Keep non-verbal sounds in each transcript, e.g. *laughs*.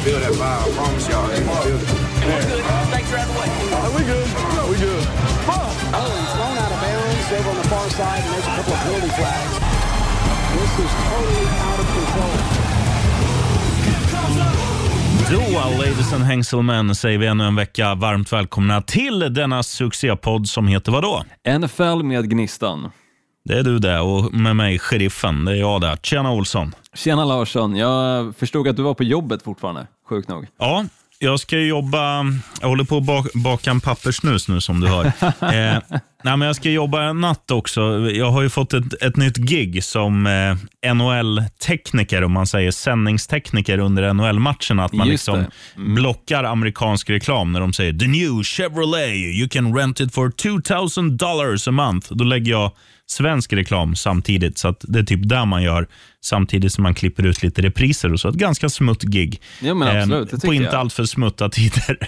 gonna feel that vibe. I promise y'all. They gonna feel it. Thanks for having way. we good. We good. Oh, he's thrown out of bounds over on the far side, and there's a couple of penalty flags. This is totally out of control. Då, ladies and hangselmen, säger vi ännu en vecka varmt välkomna till denna succépodd som heter vadå? NFL med Gnistan. Det är du det och med mig, sheriffen. Det är jag där. Tjena Olsson. Tjena Larsson, jag förstod att du var på jobbet fortfarande, sjukt nog. Ja, jag ska jobba... Jag håller på att bak, baka en pappersnus nu som du hör. *laughs* eh, nej, men jag ska jobba en natt också. Jag har ju fått ett, ett nytt gig som eh, NHL-tekniker, om man säger sändningstekniker under NHL-matcherna. Att man Just liksom det. Mm. blockar amerikansk reklam när de säger “The new Chevrolet, you can rent it for 2000 dollars a month”. Då lägger jag svensk reklam samtidigt. Så att det är typ där man gör samtidigt som man klipper ut lite repriser och så. Ett ganska smutt gig. Ja, men absolut, det på inte jag. allt för smutta tider.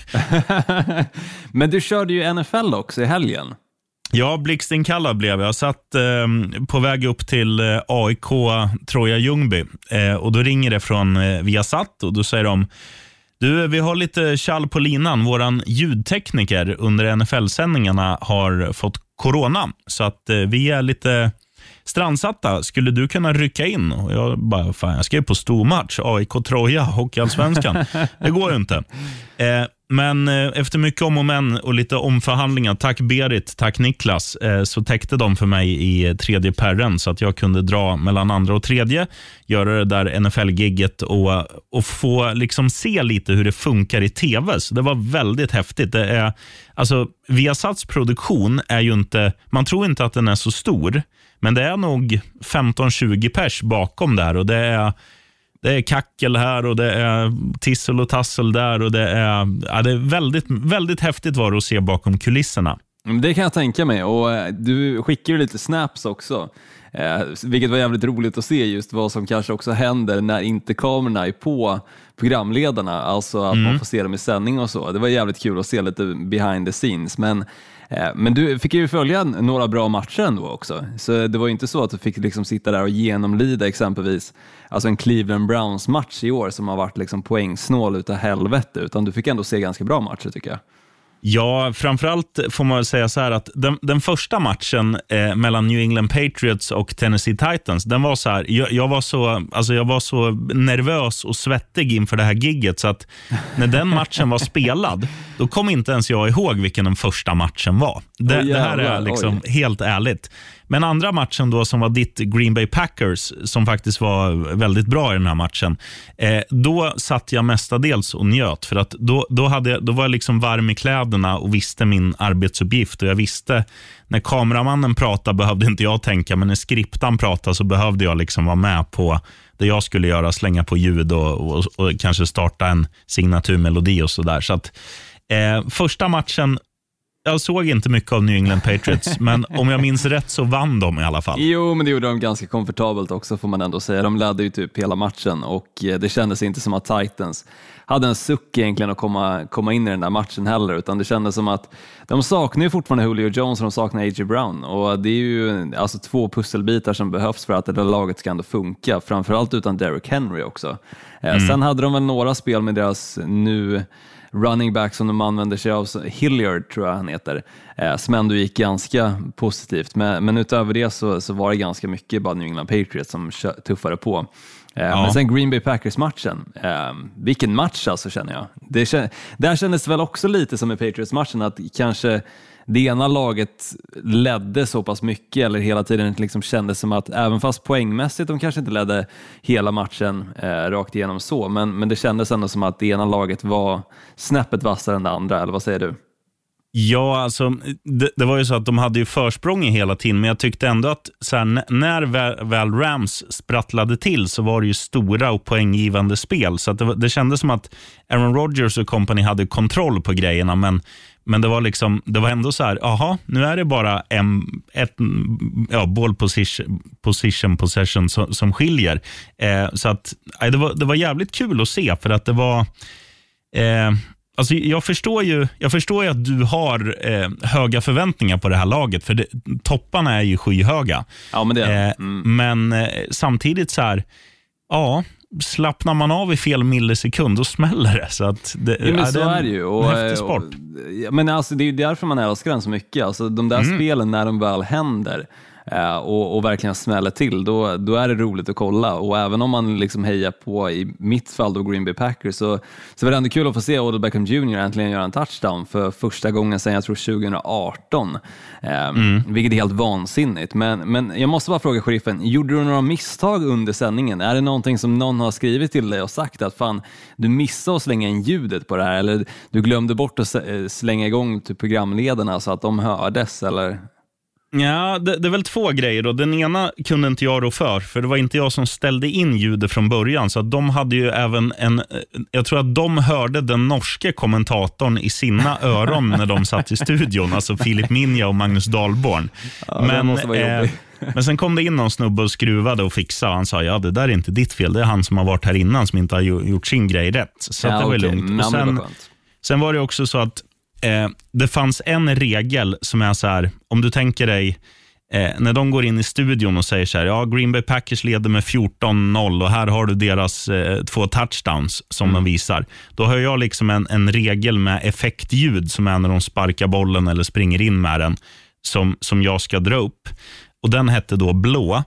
*laughs* Men du körde ju NFL också i helgen. Ja, blixtinkallad blev jag. Jag satt eh, på väg upp till eh, AIK Troja Ljungby eh, och då ringer det från eh, Viasat och då säger de du, vi har lite kall på linan. Våran ljudtekniker under NFL-sändningarna har fått corona, så att eh, vi är lite strandsatta. Skulle du kunna rycka in? Och jag bara, fan, jag ska ju på stormatch. AIK Troja, Hockeyallsvenskan. *laughs* det går ju inte. Men eh, efter mycket om och men och lite omförhandlingar, tack Berit, tack Niklas, eh, så täckte de för mig i tredje perren så att jag kunde dra mellan andra och tredje, göra det där NFL-gigget och, och få liksom se lite hur det funkar i tv. Så det var väldigt häftigt. Det är, alltså, Viasats produktion är ju inte, man tror inte att den är så stor, men det är nog 15-20 pers bakom där och det är det är kackel här och det är tissel och tassel där. och Det är, ja, det är väldigt, väldigt häftigt var det att se bakom kulisserna. Men Det kan jag tänka mig och eh, du skickar ju lite snaps också. Eh, vilket var jävligt roligt att se just vad som kanske också händer när inte kamerorna är på programledarna, alltså att man får se dem i sändning och så. Det var jävligt kul att se lite behind the scenes. Men, Eh, men du fick ju följa några bra matcher ändå också, så det var ju inte så att du fick liksom sitta där och genomlida exempelvis alltså en Cleveland Browns-match i år som har varit liksom poängsnål utav helvete, utan du fick ändå se ganska bra matcher tycker jag. Ja, framförallt får man säga så här att den, den första matchen eh, mellan New England Patriots och Tennessee Titans, den var så här, jag, jag, var så, alltså jag var så nervös och svettig inför det här gigget så att när den matchen var spelad, *laughs* då kom inte ens jag ihåg vilken den första matchen var. Det, Oj, det här är liksom helt ärligt. Men andra matchen då som var ditt Green Bay Packers, som faktiskt var väldigt bra i den här matchen, eh, då satt jag mestadels och njöt. För att då, då, hade jag, då var jag liksom varm i kläderna och visste min arbetsuppgift. Och jag visste, när kameramannen pratade behövde inte jag tänka, men när skriptan pratade så behövde jag liksom vara med på det jag skulle göra, slänga på ljud och, och, och kanske starta en signaturmelodi och sådär. Så att, eh, första matchen jag såg inte mycket av New England Patriots, *laughs* men om jag minns rätt så vann de i alla fall. Jo, men det gjorde de ganska komfortabelt också får man ändå säga. De ledde ju typ hela matchen och eh, det kändes inte som att Titans hade en suck egentligen att komma, komma in i den där matchen heller, utan det kändes som att de saknar ju fortfarande Julio Jones och de saknar A.J. Brown och det är ju alltså två pusselbitar som behövs för att det där laget ska ändå funka, framförallt utan Derrick Henry också. Eh, Sen hade de väl några spel med deras nu running back som de använder sig av, Hilliard tror jag han heter, eh, som ändå gick ganska positivt. Men, men utöver det så, så var det ganska mycket bara New England Patriots som tuffade på. Eh, Men sen Green Bay Packers-matchen, eh, vilken match alltså känner jag. Det, där kändes det väl också lite som i Patriots-matchen att kanske det ena laget ledde så pass mycket eller hela tiden liksom kändes som att även fast poängmässigt de kanske inte ledde hela matchen eh, rakt igenom så, men, men det kändes ändå som att det ena laget var snäppet vassare än det andra, eller vad säger du? Ja, alltså, det, det var ju så att de hade ju försprång i hela tiden, men jag tyckte ändå att så här, när väl, väl Rams sprattlade till så var det ju stora och poänggivande spel. Så att det, det kändes som att Aaron Rodgers och company hade kontroll på grejerna, men men det var, liksom, det var ändå så här, aha, nu är det bara en, ett, ja, ball position, position possession som, som skiljer. Eh, så att, det, var, det var jävligt kul att se, för att det var... Eh, Alltså jag, förstår ju, jag förstår ju att du har eh, höga förväntningar på det här laget, för det, topparna är ju skyhöga. Ja, men det Eh, Men eh, samtidigt så här, ja, slappnar man av i fel millisekund, då smäller det. Så att det, Ja, men så det är det ju. Och, häftig sport. Och, men alltså, det är ju därför man älskar den så mycket. Alltså, de där Mm. spelen, när de väl händer eh, och, och verkligen smäller till, då, då är det roligt att kolla. Och även om man liksom hejar på, i mitt fall, då Green Bay Packers, så, så var det ändå kul att få se Odell Beckham Jr. äntligen göra en touchdown för första gången sedan, jag tror 2018. Eh, Mm. Vilket är helt vansinnigt. Men, men jag måste bara fråga sheriffen, gjorde du några misstag under sändningen? Är det någonting som någon har skrivit till dig och sagt att fan, du missade att slänga in ljudet på det här eller du glömde bort att eh, slänga igång typ programledarna så att de hördes? Eller? Ja, det, det är väl två grejer. Då. Den ena kunde inte jag rå för, för det var inte jag som ställde in ljudet från början. Så de hade ju även en, eh, jag tror att de hörde den norske kommentatorn i sina *laughs* öron när de satt i studion, alltså Filip Minja och Magnus Dahlborn. måste vara jobbigt. men sen kom det in någon snubbe och skruvade och fixade. Han sa, ja det där är inte ditt fel, det är han som har varit här innan som inte har gjo- gjort sin grej rätt. Så att det var okej. lugnt. Men, Och men sen. Sen var det också så att eh, det fanns en regel som är så här, om du tänker dig eh, när de går in i studion och säger så här, ja Green Bay Packers leder med 14-0 och här har du deras eh, två touchdowns som de visar. Då har jag liksom en, en regel med effektljud som är när de sparkar bollen eller springer in med den som, som jag ska dra upp. Och Den hette då blå.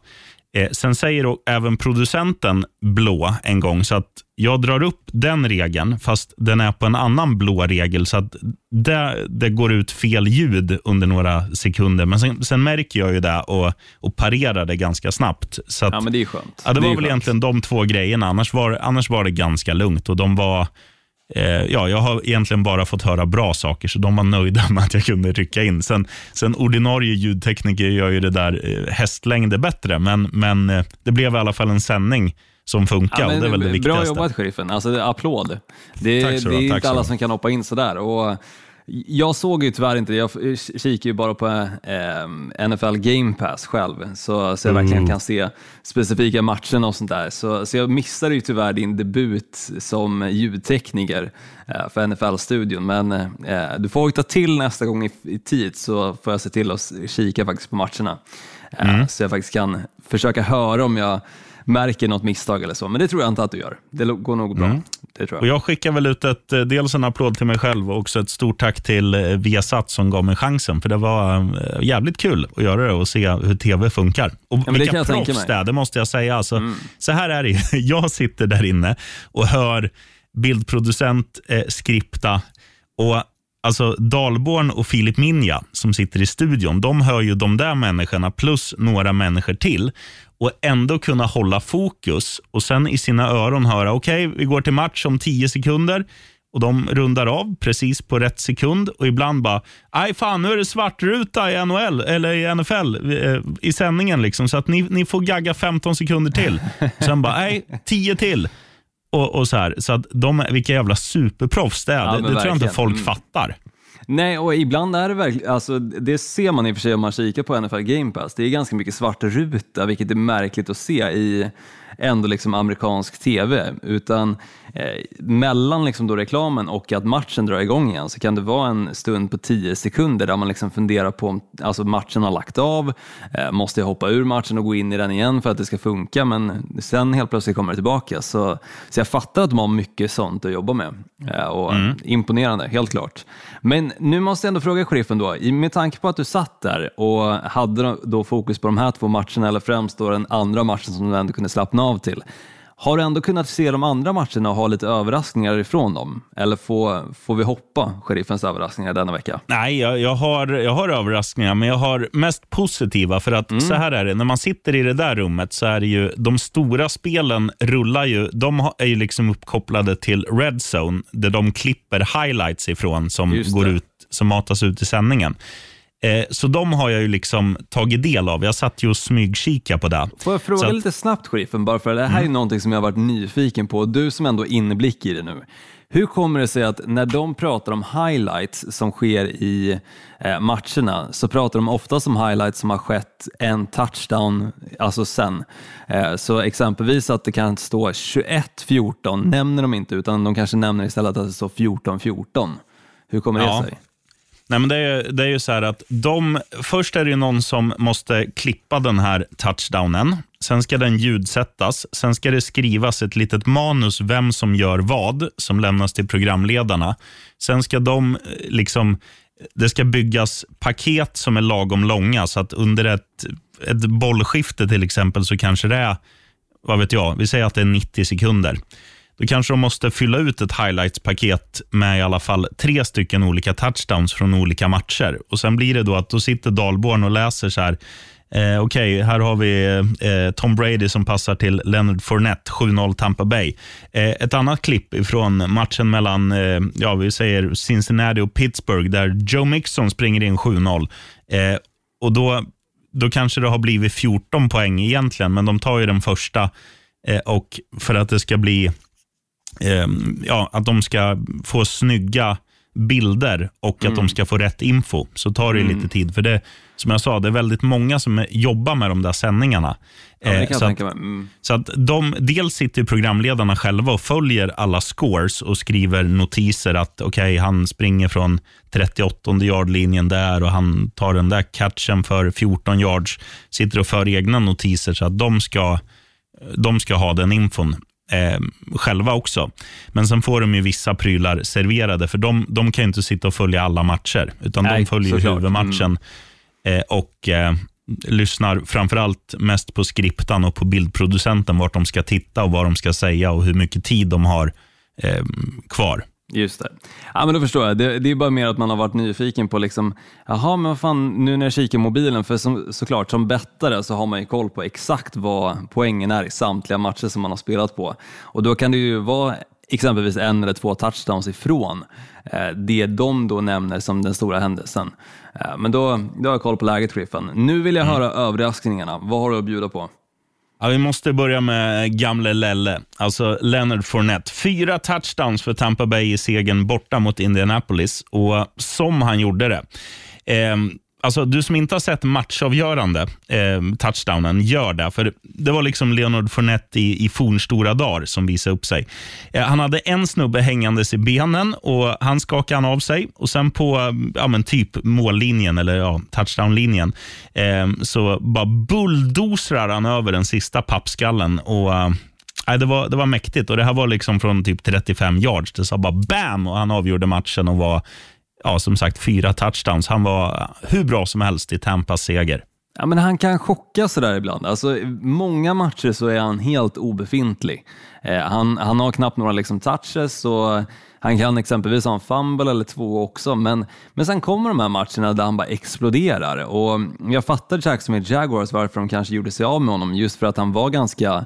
Eh, sen säger även producenten blå en gång, så att jag drar upp den regeln, fast den är på en annan blå regel, så att det, det går ut fel ljud under några sekunder. Men sen, sen märker jag ju det och, och parerar det ganska snabbt. Så att, Ja, men det är skönt. Ja, det är var väl skönt. egentligen de två grejerna. Annars var, annars var det ganska lugnt. och de var ja, Jag har egentligen bara fått höra bra saker, så de var nöjda *laughs* med att jag kunde rycka in. Sen, sen ordinarie ljudtekniker gör ju det där eh, hästlängder bättre, men, men eh, det blev i alla fall en sändning som funkar Ja, men det är väl det Bra viktigaste. jobbat sheriffen, alltså applåd. Det, Tack så det är tack inte alla som kan hoppa in sådär. Och jag såg ju tyvärr inte det, jag kikar ju bara på eh, NFL Game Pass själv, så, så jag Mm. verkligen kan se specifika matcherna och sånt där. Så, så jag missade ju tyvärr din debut som ljudtekniker eh, för NFL-studion, men eh, du får ta till nästa gång i, i tid så får jag se till att kika faktiskt på matcherna. Eh, Mm. Så jag faktiskt kan försöka höra om jag märker något misstag eller så, men det tror jag inte att du gör. Det går nog bra. Det tror Mm. Och jag. jag skickar väl ut ett, eh, dels en applåd till mig själv och också ett stort tack till eh, Viasat som gav mig chansen. För det var eh, jävligt kul att göra det och se hur tv funkar. Och det vilka jag proffs. Mm. det är, det måste jag säga. Alltså, Så här är det. *laughs* Jag sitter där inne och hör bildproducent eh, skripta och Alltså Dalborn och Filip Minja som sitter i studion, de hör ju de där människorna plus några människor till och ändå kunna hålla fokus och sen i sina öron höra, okej, vi går till match om tio sekunder och de rundar av precis på rätt sekund och ibland bara, nej fan, nu är det svartruta i NHL eller i NFL eh, i sändningen liksom, så att ni, ni får gagga 15 sekunder till. Sen bara, nej, 10 till. Och, och så här, så att de, vilka jävla superproffs det är. Ja, det, det tror jag inte folk Mm. fattar. Nej, och ibland är det verkligen, alltså, det ser man i och för sig om man kikar på NFL Game Pass, det är ganska mycket svart ruta, vilket är märkligt att se i ändå liksom amerikansk tv. Utan mellan liksom då reklamen och att matchen drar igång igen så kan det vara en stund på 10 sekunder där man liksom funderar på om alltså matchen har lagt av, eh, måste jag hoppa ur matchen och gå in i den igen för att det ska funka, men sen helt plötsligt kommer det tillbaka. Så, så jag fattar att de har mycket sånt att jobba med eh, och imponerande, helt klart. Men nu måste jag ändå fråga sheriffen då, i- med tanke på att du satt där och hade då fokus på de här två matcherna, eller främst då den andra matchen som du ändå kunde slappna av till. Har du ändå kunnat se de andra matcherna och ha lite överraskningar ifrån dem? Eller får, får vi hoppa sheriffens överraskningar denna vecka? Nej, jag, jag, har, jag har överraskningar, men jag har mest positiva. För att så här är det, när man sitter i det där rummet så är det ju, de stora spelen rullar ju, de är ju liksom uppkopplade till Red Zone, där de klipper highlights ifrån som, går ut, som matas ut i sändningen. Eh, så de har jag ju liksom tagit del av. Jag satt ju och smygkika på det. Får jag fråga Så att- lite snabbt sheriffen, bara för det här är någonting som jag har varit nyfiken på, du som ändå har inblick i det nu. Hur kommer det sig att när de pratar om highlights som sker i eh, matcherna så pratar de ofta om highlights som har skett en touchdown, alltså sen. Eh, så exempelvis att det kan stå 21-14 nämner de inte utan de kanske nämner istället att det står 14-14. Hur kommer Ja. det sig? Nej, men det, är, det är ju så här att de, först är det ju någon som måste klippa den här touchdownen. sen ska den ljudsättas, sen ska det skrivas ett litet manus vem som gör vad, som lämnas till programledarna. Sen ska de eh, liksom det ska byggas paket som är lagom långa, så att under ett, ett bollskifte till exempel så kanske det är, vad vet jag, vi säger att det är 90 sekunder. Då kanske de måste fylla ut ett highlights-paket med i alla fall tre stycken olika touchdowns från olika matcher. Och Sen blir det då att då sitter Dahlborn och läser så här, Eh, Okej, okay, här har vi eh, Tom Brady som passar till Leonard Fournette, 7-0 Tampa Bay. Eh, ett annat klipp från matchen mellan eh, ja, vi säger Cincinnati och Pittsburgh där Joe Mixon springer in 7-0. Eh, och då, då kanske det har blivit 14 poäng egentligen, men de tar ju den första eh, och för att det ska bli ja, att de ska få snygga bilder och mm. att de mm. ska få rätt info, så tar det mm. lite tid. För det, som jag sa, det är väldigt många som jobbar med de där sändningarna. Ja, eh, så, att, mm. så att de, dels sitter programledarna själva och följer alla scores och skriver notiser att okay, han springer från 38 yardlinjen där och han tar den där catchen för 14 yards. Sitter och för egna notiser så att de ska, de ska ha den infon eh, själva också. Men sen får de ju vissa prylar serverade, för de, de kan inte sitta och följa alla matcher, utan Nej, de följer huvudmatchen mm. eh, och eh, lyssnar framförallt mest på skriptan och på bildproducenten, vart de ska titta och vad de ska säga och hur mycket tid de har eh, kvar. Just det. Ja, men då förstår jag. Det, det, är bara mer att man har varit nyfiken på, liksom, jaha, men vad fan, nu när jag kikar mobilen, för som, såklart som bettare så har man ju koll på exakt vad poängen är i samtliga matcher som man har spelat på. Och då kan det ju vara exempelvis en eller två touchdowns ifrån eh, det de då nämner som den stora händelsen. Eh, men då, då har jag koll på läget, Griffen. Nu vill jag mm. höra överraskningarna. Vad har du att bjuda på? Ja, vi måste börja med gamle Lelle, alltså Leonard Fournette. Fyra touchdowns för Tampa Bay i segern borta mot Indianapolis och som han gjorde det. Eh, Alltså, du som inte har sett matchavgörande eh, touchdownen, gör det. För Det var liksom Leonard Fournette i, i fornstora dagar som visade upp sig. Eh, han hade en snubbe hängandes i benen och han skakade han av sig. Och Sen på ja, men typ mållinjen, eller ja, touchdownlinjen, eh, så bara bulldozrar han över den sista pappskallen. Och, eh, det, var, det var mäktigt och det här var liksom från typ 35 yards. Det sa bara bam och han avgjorde matchen och var ja, som sagt fyra touchdowns. Han var hur bra som helst i Tampas seger. Ja, men han kan chocka sådär ibland. Alltså, många matcher så är han helt obefintlig. Eh, han, han har knappt några liksom, touches och han kan exempelvis ha en fumble eller två också, men, men sen kommer de här matcherna där han bara exploderar. Och jag fattar Jacksonville Jaguars varför de kanske gjorde sig av med honom, just för att han var ganska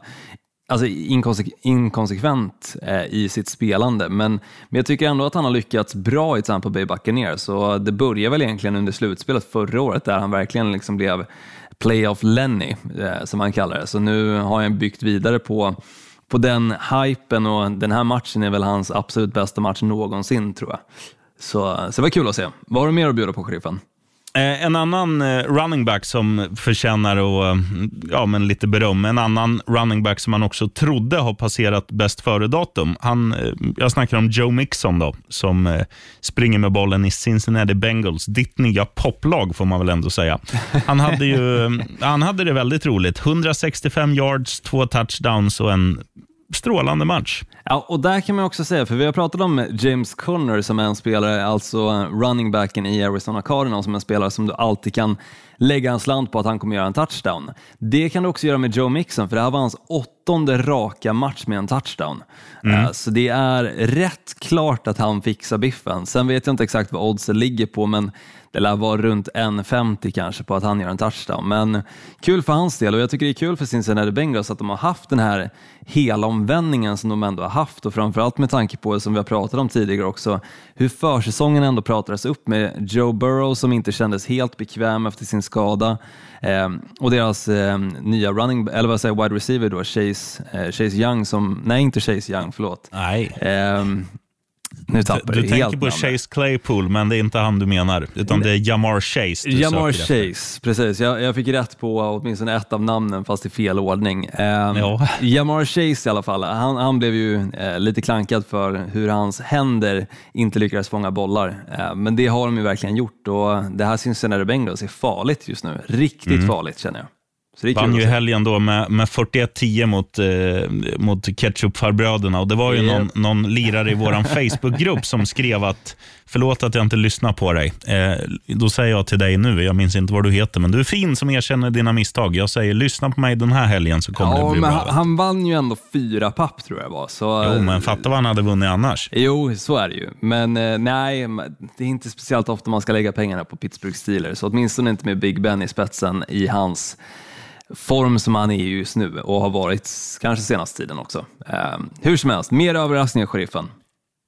alltså inkonse inkonsekvent eh, i sitt spelande, men, men jag tycker ändå att han har lyckats bra i Tampa Bay Buccaneers. Så det börjar väl egentligen under slutspelet förra året där han verkligen liksom blev playoff Lenny, eh, som han kallar det. Så nu har han byggt vidare på, på den hypen och den här matchen är väl hans absolut bästa match någonsin tror jag. Så, så det var kul att se. Vad har du mer att bjuda på, sheriffen? Eh, en annan eh, running back som förtjänar och, eh, ja, men lite beröm, en annan running back som man också trodde har passerat bäst före-datum. jag snackar om Joe Mixon då, som springer med bollen i Cincinnati Bengals, ditt nya poplag får man väl ändå säga. Han hade, ju, *laughs* han hade det väldigt roligt. 165 yards, två touchdowns och en strålande match. Ja, och där kan man också säga, för vi har pratat om James Conner som är en spelare, alltså running backen i Arizona Cardinals, som är en spelare som du alltid kan lägga en slant på att han kommer göra en touchdown. Det kan du också göra med Joe Mixon, för det här var hans åttonde raka match med en touchdown. Mm. Uh, så det är rätt klart att han fixar biffen. Sen vet jag inte exakt vad oddsen ligger på, men det lär vara runt 1,50 kanske på att han gör en touchdown. Men kul för hans del och jag tycker det är kul för Cincinnati Bengals att de har haft den här hela omvändningen som de ändå har haft och framförallt med tanke på, som vi har pratat om tidigare också, hur försäsongen ändå pratades upp med Joe Burrow som inte kändes helt bekväm efter sin skada eh, och deras eh, nya running, eller vad säger wide receiver då, Chase, eh, Chase Young som, nej inte Chase Young, förlåt. Nej. Nu tappar du, du tänker på Chase Claypool, men det är inte han du menar, utan det är Jamar Chase du Jamar Chase, efter. precis. Jag, jag, fick rätt på åtminstone ett av namnen, fast i fel ordning. Um, ja. *laughs* Jamar Chase i alla fall, han, han blev ju uh, lite klankad för hur hans händer inte lyckades fånga bollar. Uh, men det har de ju verkligen gjort och det här Cincinnati Bengals är farligt just nu. Riktigt mm. farligt känner jag. Så det är Vann ju i helgen då med, med 41-10 mot, eh, mot ketchupfarbröderna. Och det var ju Yep. någon, någon lirare i vår *laughs* Facebookgrupp som skrev att Förlåt att jag inte lyssnar på dig. Eh, då säger jag till dig nu, jag minns inte vad du heter, men du är fin som erkänner dina misstag. Jag säger lyssna på mig den här helgen så kommer Ja, det bli bra. han, han vann ju ändå fyra papp tror jag var. Så, Jo, men fatta vad han hade vunnit annars. Jo, så är det ju. Men eh, nej, det är inte speciellt ofta man ska lägga pengarna på Pittsburgh Steelers. Så åtminstone inte med Big Ben i spetsen i hans form som han är i just nu och har varit kanske senaste tiden också. Eh, hur som helst, mer överraskningar, sheriffen.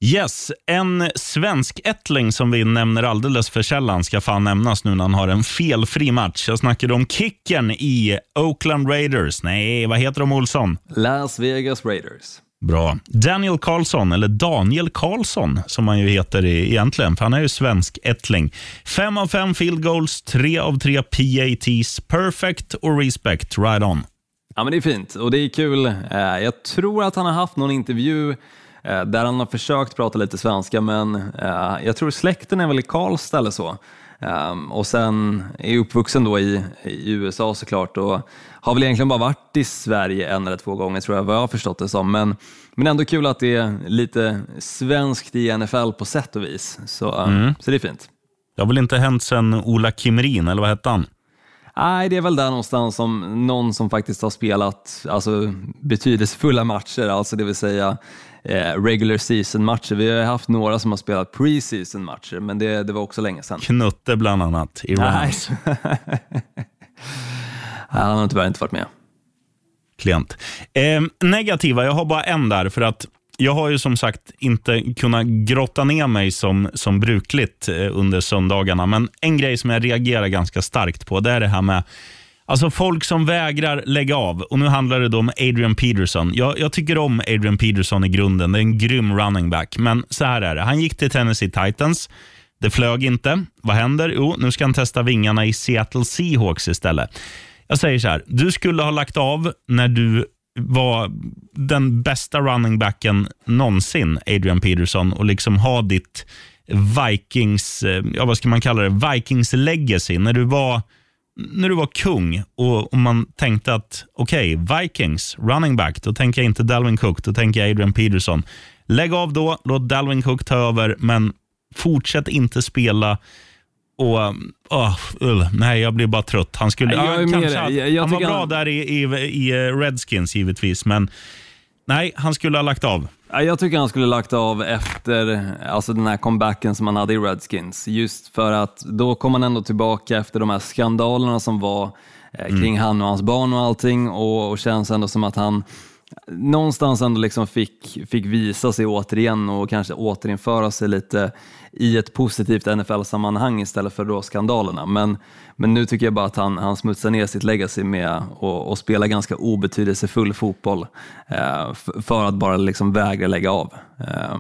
Yes, en svensk ättling som vi nämner alldeles för sällan ska fan nämnas nu när han har en felfri match. Jag snackade om kicken i Oakland Raiders. Nej, vad heter de Olsson? Las Vegas Raiders. Bra. Daniel Karlsson, eller Daniel Karlsson som han ju heter egentligen, för han är ju svensk ättling. Fem av fem field goals, tre av tre PATs, perfect och respect, right on. Ja, men det är fint och det är kul. Eh, jag tror att han har haft någon intervju eh, där han har försökt prata lite svenska, men eh, jag tror släkten är väl i Karlstad eller så. Ehm, Och sen är uppvuxen då i, i USA såklart och har väl egentligen bara varit i Sverige en eller två gånger tror jag, vad jag har förstått det som. Men, men ändå kul att det är lite svenskt i NFL på sätt och vis. Så, eh, så det är fint. Det har väl inte hänt sedan Ola Kimrin, eller vad hette han? Nej, det är väl där någonstans som någon som faktiskt har spelat alltså, betydelsefulla matcher, alltså det vill säga eh, regular season-matcher. Vi har haft några som har spelat pre-season-matcher, men det, det var också länge sedan. Knutte bland annat i Rams. *laughs* Nej, han har tyvärr inte varit med. klient. Eh, negativa, jag har bara en där. för att Jag har ju som sagt inte kunnat grotta ner mig som, som brukligt eh, under söndagarna. Men en grej som jag reagerar ganska starkt på, det är det här med Alltså folk som vägrar lägga av. Och Nu handlar det då om Adrian Peterson. Jag, jag tycker om Adrian Peterson i grunden. Det är en grym running back. Men så här är det. Han gick till Tennessee Titans. Det flög inte. Vad händer? Jo, nu ska han testa vingarna i Seattle Seahawks istället. Jag säger så här. Du skulle ha lagt av när du var den bästa running backen någonsin, Adrian Peterson, och liksom ha ditt Vikings, eh, ja vad ska man kalla det, Vikings legacy. När du var när du var kung och, och man tänkte att okej, Vikings, running back, då tänker jag inte Dalvin Cook, då tänker jag Adrian Peterson. Lägg av då, låt Dalvin Cook ta över, men fortsätt inte spela och, åh, ull, nej, jag blir bara trött. Han, skulle, jag med kanske Jag- jag han var bra han- där i, i, i Redskins givetvis, men nej, han skulle ha lagt av. Ja, Jag tycker han skulle lagt av efter alltså den här comebacken som han hade i Redskins. Just för att då kom han ändå tillbaka efter de här skandalerna som var eh, kring han och hans barn och allting och, och känns ändå som att han någonstans ändå liksom fick, fick visa sig återigen och kanske återinföra sig lite i ett positivt NFL-sammanhang istället för då skandalerna. Men, men nu tycker jag bara att han, han smutsar ner sitt legacy med att och spela ganska obetydelsefull fotboll eh, för att bara liksom vägra lägga av. Eh,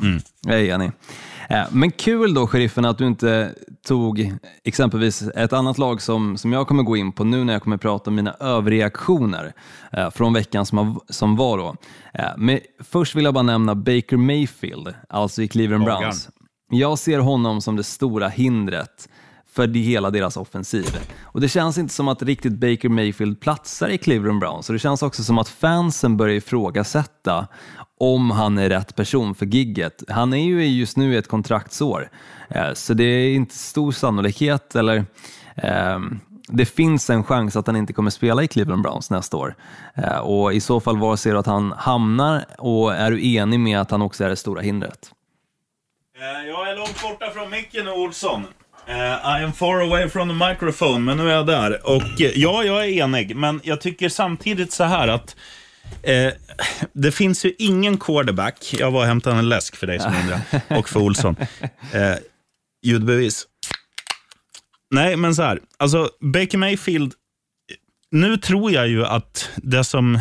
Jag är enig. Eh, men kul då, sheriffen, att du inte tog exempelvis ett annat lag som, som jag kommer gå in på nu när jag kommer prata om mina överreaktioner eh, från veckan som, har, som var. Då. Eh, men först vill jag bara nämna Baker Mayfield, alltså i Cleveland. Browns. Jag ser honom som det stora hindret för det hela deras offensiv. Och Det känns inte som att riktigt Baker Mayfield platsar i Cleveland Browns och det känns också som att fansen börjar ifrågasätta om han är rätt person för gigget. Han är ju just nu i ett kontraktsår, eh, så det är inte stor sannolikhet eller ehm, det finns en chans att han inte kommer spela i Cleveland Browns nästa år. Eh, och I så fall, var ser du att han hamnar och är du enig med att han också är det stora hindret? Eh, Jag är långt borta från micken nu, Olsson. Eh, I am far away from the microphone, men nu är jag där. Och eh, ja, jag är enig, men jag tycker samtidigt så här att eh, det finns ju ingen quarterback. Jag var och hämtade en läsk för dig som undrar, *laughs* och för Olsson. Eh, ljudbevis. Nej, men så här. Alltså, Baker Mayfield, nu tror jag ju att det som,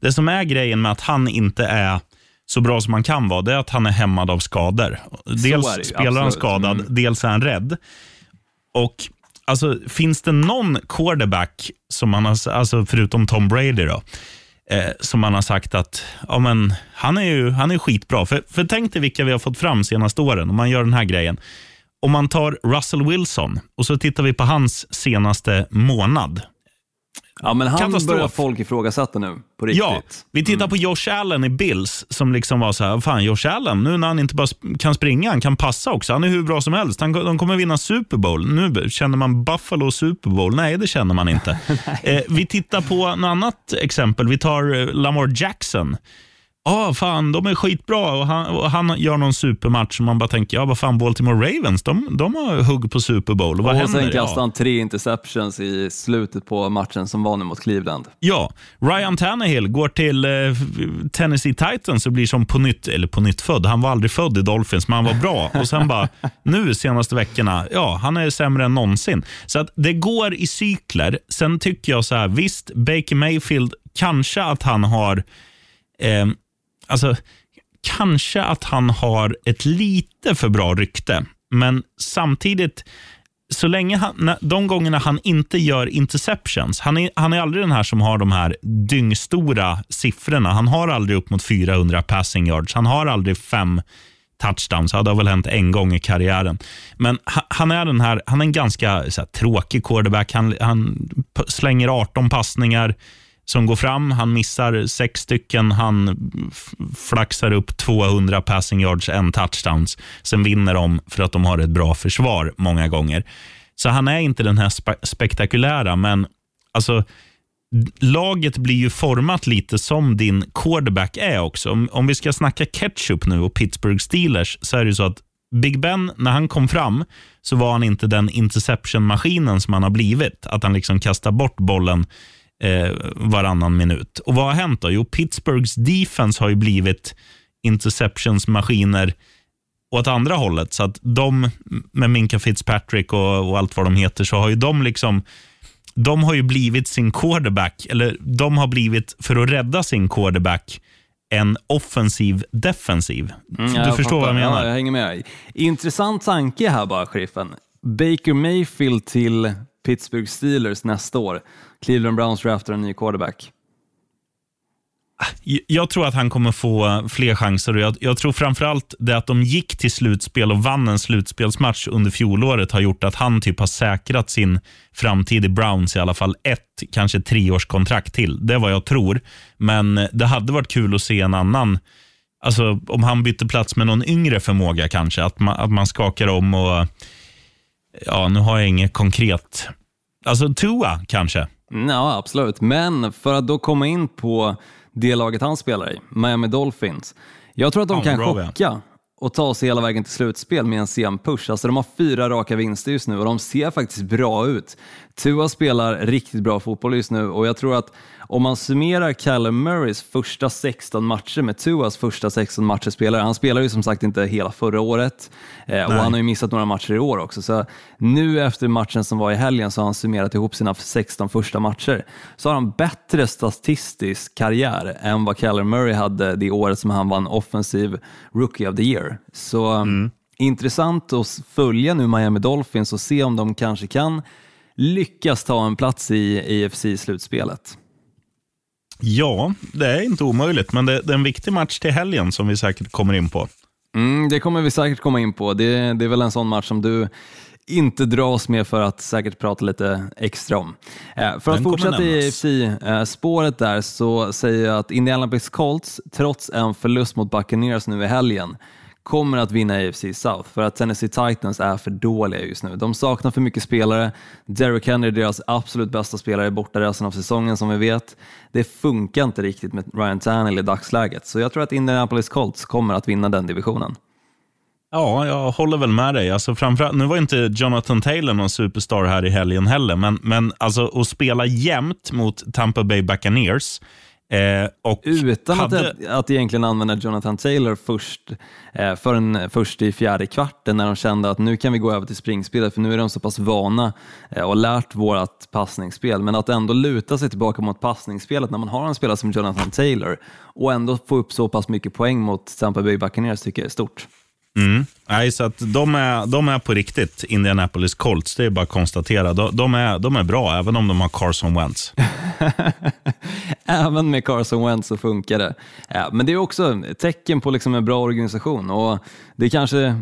det som är grejen med att han inte är så bra som han kan vara, det är att han är hämmad av skador. Dels det spelar han absolut. skadad, Mm. dels är han rädd. Och alltså, Finns det någon quarterback, som man har, alltså, förutom Tom Brady, då, eh, som man har sagt att ja, men, han är ju han är skitbra. För, för tänk dig vilka vi har fått fram senaste åren, om man gör den här grejen. Om man tar Russell Wilson och så tittar vi på hans senaste månad. Ja, men han Katastrof. börjar folk ifrågasätta nu, på riktigt. Ja, vi tittar på Josh Allen i Bills som liksom var så här, fan Josh Allen, nu när han inte bara kan springa, han kan passa också. Han är hur bra som helst. Han, de kommer vinna Super Bowl. Nu känner man Buffalo Super Bowl? Nej, det känner man inte. *laughs* eh, vi tittar på något annat exempel. Vi tar eh, Lamar Jackson. Ja, fan, de är skitbra och han, och han gör någon supermatch och man bara tänker, ja vad fan, Baltimore Ravens, de, de har hugg på Super Bowl. Och vad och händer? sen Ja. kastade han tre interceptions i slutet på matchen som var nu mot Cleveland. Ja, Ryan Tannehill går till eh, Tennessee Titans och blir som på nytt, eller på nytt född. Han var aldrig född i Dolphins, men han var bra. Och sen bara, *laughs* nu senaste veckorna, ja, han är sämre än någonsin. Så att det går i cykler. Sen tycker jag så här, visst, Baker Mayfield, kanske att han har, eh, alltså, kanske att han har ett lite för bra rykte, men samtidigt, så länge han, de gångerna han inte gör interceptions, han är, han är aldrig den här som har de här dyngstora siffrorna. Han har aldrig upp mot 400 passing yards. Han har aldrig fem touchdowns. Ja, det har väl hänt en gång i karriären. Men han är, den här, han är en ganska så här, tråkig quarterback. Han, han slänger 18 passningar som går fram. Han missar sex stycken. Han flaxar upp 200 passing yards, en touchdowns. Sen vinner de för att de har ett bra försvar många gånger. Så han är inte den här spe- spektakulära, men alltså laget blir ju format lite som din quarterback är också. Om, om vi ska snacka ketchup nu och Pittsburgh Steelers så är det ju så att Big Ben, när han kom fram, så var han inte den interception-maskinen som han har blivit. Att han liksom kastar bort bollen eh, varannan minut. Och vad har hänt då? Jo, Pittsburghs defense har ju blivit interceptions-maskiner åt andra hållet. Så att de, med Minka Fitzpatrick och, och allt vad de heter, så har ju de liksom de har ju blivit sin quarterback, eller de har blivit, för att rädda sin quarterback, en offensiv defensiv. Mm, du förstår vad jag menar? Ja, jag hänger med. Intressant tanke här bara, sheriffen. Baker Mayfield till Pittsburgh Steelers nästa år. Cleveland Browns draftar en ny quarterback. Jag tror att han kommer få fler chanser jag, jag tror framförallt det att de gick till slutspel och vann en slutspelsmatch under fjolåret har gjort att han typ har säkrat sin framtid i Browns i alla fall ett, kanske treårskontrakt till. Det är vad jag tror. Men det hade varit kul att se en annan, alltså om han bytte plats med någon yngre förmåga kanske, att man, att man skakar om och, ja nu har jag inget konkret. Alltså Tua kanske. Mm, Ja, absolut. Men för att då komma in på det laget han spelar i, Miami Dolphins. Jag tror att de Ja, kan bra chocka och ta sig hela vägen till slutspel med en sen push. Alltså de har fyra raka vinster just nu och de ser faktiskt bra ut. Tua spelar riktigt bra fotboll just nu och jag tror att om man summerar Callum Murrays första 16 matcher med Tuas första 16 matcher spelare, han spelar ju som sagt inte hela förra året eh, och Nej. han har ju missat några matcher i år också. Så nu efter matchen som var i helgen så har han summerat ihop sina 16 första matcher. Så har han bättre statistisk karriär än vad Callum Murray hade det året som han vann offensiv Rookie of the Year. Så Mm. intressant att följa nu Miami Dolphins och se om de kanske kan lyckas ta en plats i AFC-slutspelet. Ja, det är inte omöjligt, men det, det är en viktig match till helgen som vi säkert kommer in på. Mm, det kommer vi säkert komma in på. Det, det är väl en sån match som du inte dras med för att säkert prata lite extra om. Eh, för att Den kommer fortsätta i. AFC-spåret där så säger jag att Indianapolis Colts, trots en förlust mot Buccaneers nu i helgen, kommer att vinna AFC South för att Tennessee Titans är för dåliga just nu. De saknar för mycket spelare. Derrick Henry är deras absolut bästa spelare borta resten av säsongen som vi vet. Det funkar inte riktigt med Ryan Tannehill i dagsläget, så jag tror att Indianapolis Colts kommer att vinna den divisionen. Ja, jag håller väl med dig. Alltså framförallt, nu var inte Jonathan Taylor någon superstar här i helgen heller, men, men alltså, att spela jämt mot Tampa Bay Buccaneers eh, Utan hade, att, att egentligen använda Jonathan Taylor först, eh, förrän först i fjärde kvarten när de kände att nu kan vi gå över till springspelet för nu är de så pass vana eh, och lärt vårt passningsspel. Men att ändå luta sig tillbaka mot passningsspelet när man har en spelare som Jonathan Taylor och ändå få upp så pass mycket poäng mot Tampa Bay Buccaneers tycker jag är stort. Mm. Nej, så att de, är, de är på riktigt Indianapolis Colts, det är bara att konstatera. De, de, är, de är bra, även om de har Carson Wentz. *laughs* Även med Carson Wentz så funkar det. Ja, men det är också ett tecken på liksom en bra organisation och det är kanske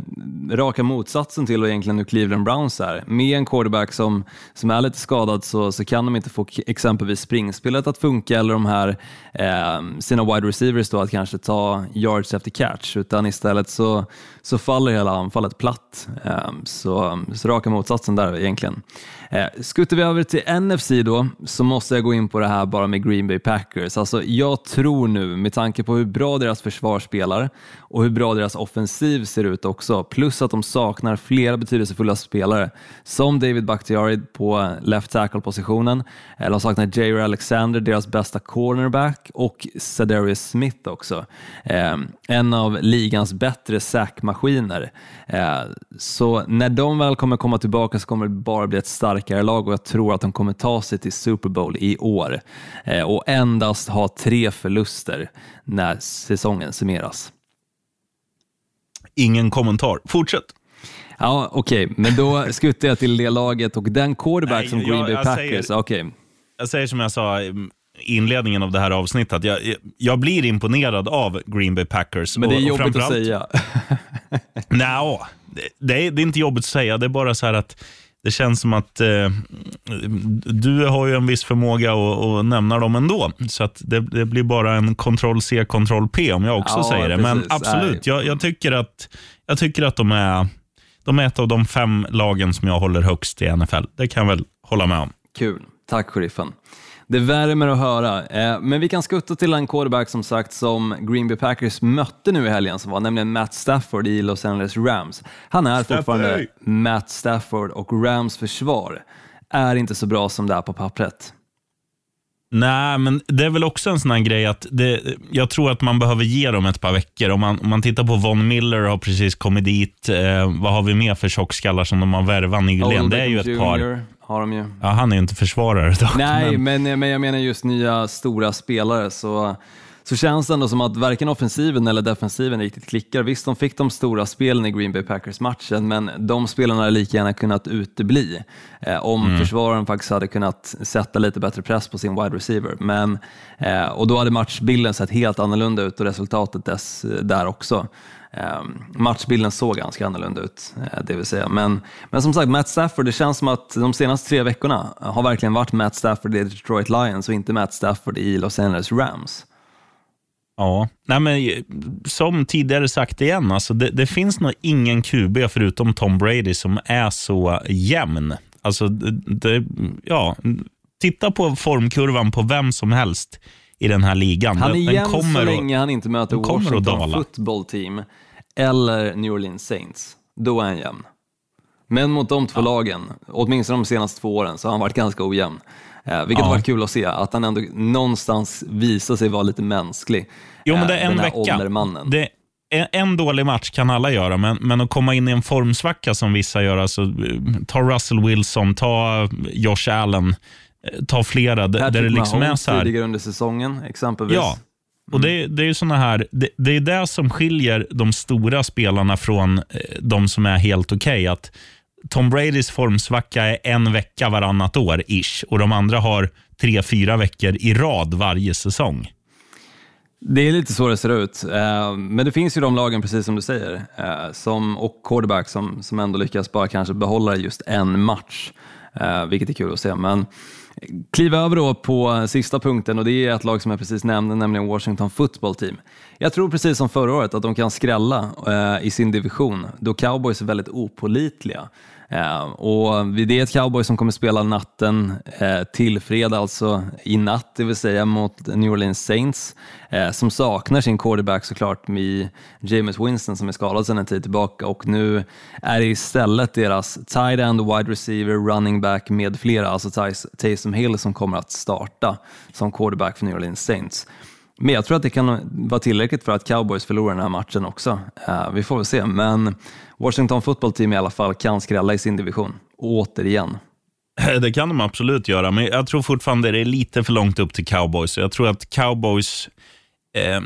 raka motsatsen till egentligen hur Cleveland Browns är. Med en quarterback som, som är lite skadad så, så kan de inte få exempelvis springspelet att funka eller de här eh, sina wide receivers då att kanske ta yards efter catch utan istället så, så faller hela anfallet platt. Ehm, så, så raka motsatsen där egentligen. Eh, skuttar vi över till NFC då så måste jag gå in på det här bara med Green Bay Packers. Alltså, jag tror nu, med tanke på hur bra deras försvar spelar och hur bra deras offensiv ser ut också, plus att de saknar flera betydelsefulla spelare som David Bakhtiari på left tackle-positionen, eller de saknar J.R. Alexander, deras bästa cornerback och Sedarius Smith också. Eh, en av ligans bättre sackmaskiner. Eh, så när de väl kommer komma tillbaka så kommer det bara bli ett starkare lag och jag tror att de kommer ta sig till Super Bowl i år eh, och endast ha tre förluster när säsongen summeras. Ingen kommentar. Fortsätt. Ja, okej, okay. men då skuttar jag till det laget och den quarterback Nej, som Green Bay jag Packers, säger- okej. Jag säger som jag sa i inledningen av det här avsnittet. Jag, jag blir imponerad av Green Bay Packers. Men det är jobbigt att säga. *laughs* Nej, det, det är inte jobbigt att säga. Det är bara så här att det känns som att eh, du har ju en viss förmåga att, att nämna dem ändå. Så att det, det blir bara en kontroll C, kontroll P om jag också Ja, säger det. Men precis. absolut, Nej. jag, jag, tycker att, jag tycker att de är, de är ett av de fem lagen som jag håller högst i NFL. Det kan jag väl hålla med om. Kul, tack sheriffen. Det värmer att höra, eh, men vi kan skutta till en quarterback som sagt som Green Bay Packers mötte nu i helgen som var nämligen Matt Stafford i Los Angeles Rams. Han är Stafford! fortfarande Matt Stafford och Rams försvar är inte så bra som det är på pappret. Nej, men det är väl också en sån här grej att det, jag tror att man behöver ge dem ett par veckor. Om man, om man tittar på Von Miller har precis kommit dit. Eh, vad har vi mer för tjockskallar som de har värvat nyligen? Odell Det är ju ett par. Har de ju. Ja, han är ju inte försvarare dock. Nej, men, men, men jag menar just nya stora spelare så, så känns det ändå som att varken offensiven eller defensiven riktigt klickar. Visst, de fick de stora spelen i Green Bay Packers-matchen, men de spelarna hade lika gärna kunnat utebli eh, om försvararen faktiskt hade kunnat sätta lite bättre press på sin wide receiver. Men, eh, och då hade matchbilden sett helt annorlunda ut och resultatet dess, där också. Eh, matchbilden såg ganska annorlunda ut, eh, det vill säga. Men, men som sagt, Matt Stafford, det känns som att de senaste tre veckorna har verkligen varit Matt Stafford i Detroit Lions och inte Matt Stafford i Los Angeles Rams. ja. Nej, men eh, som tidigare sagt igen, alltså det, det finns nog ingen QB förutom Tom Brady som är så jämn. Alltså, det, det, ja, titta på formkurvan på vem som helst i den här ligan. Han är jämn så länge han inte möter Washington football team eller New Orleans Saints. Då är han jämn. Men mot de två lagen, åtminstone de senaste två åren, så har han varit ganska ojämn. Eh, vilket Ja. har varit kul att se, att han ändå någonstans visar sig vara lite mänsklig. Jo, men eh, det är en den här vecka. åldermannen. Det, en, dålig match kan alla göra, men, men att komma in i en formsvacka som vissa gör, alltså, eh, ta Russell Wilson, ta Josh Allen, ta flera, där, där det liksom är så här. tidigare under säsongen exempelvis. Ja, och det, det är ju såna här, det, det är det som skiljer de stora spelarna från eh, de som är helt okej. att Tom Bradys formsvacka är en vecka varannat år, ish, och de andra har tre, fyra veckor i rad varje säsong. Det är lite så det ser ut, Eh, men det finns ju de lagen, precis som du säger, eh, som, och quarterback som, som ändå lyckas bara kanske behålla just en match, eh, vilket är kul att se. Men kliva över då på sista punkten och det är ett lag som jag precis nämnde, nämligen Washington Football Team. Jag tror precis som förra året att de kan skrälla eh, i sin division, då Cowboys är väldigt opålitliga. Eh, och det är ett cowboy som kommer spela natten eh, till fredag, alltså i natt, det vill säga mot New Orleans Saints, eh, som saknar sin quarterback såklart med James Winston som är skadad sedan en tid tillbaka och nu är det istället deras tight end, wide receiver, running back med flera, alltså Taysom Hill som kommer att starta som quarterback för New Orleans Saints. Men jag tror att det kan vara tillräckligt för att Cowboys förlorar den här matchen också. Eh, vi får väl se, men Washington Football Team i alla fall kan skrälla i sin division, återigen. Eh, det kan de absolut göra, men jag tror fortfarande det är lite för långt upp till cowboys. Jag tror att cowboys... Eh,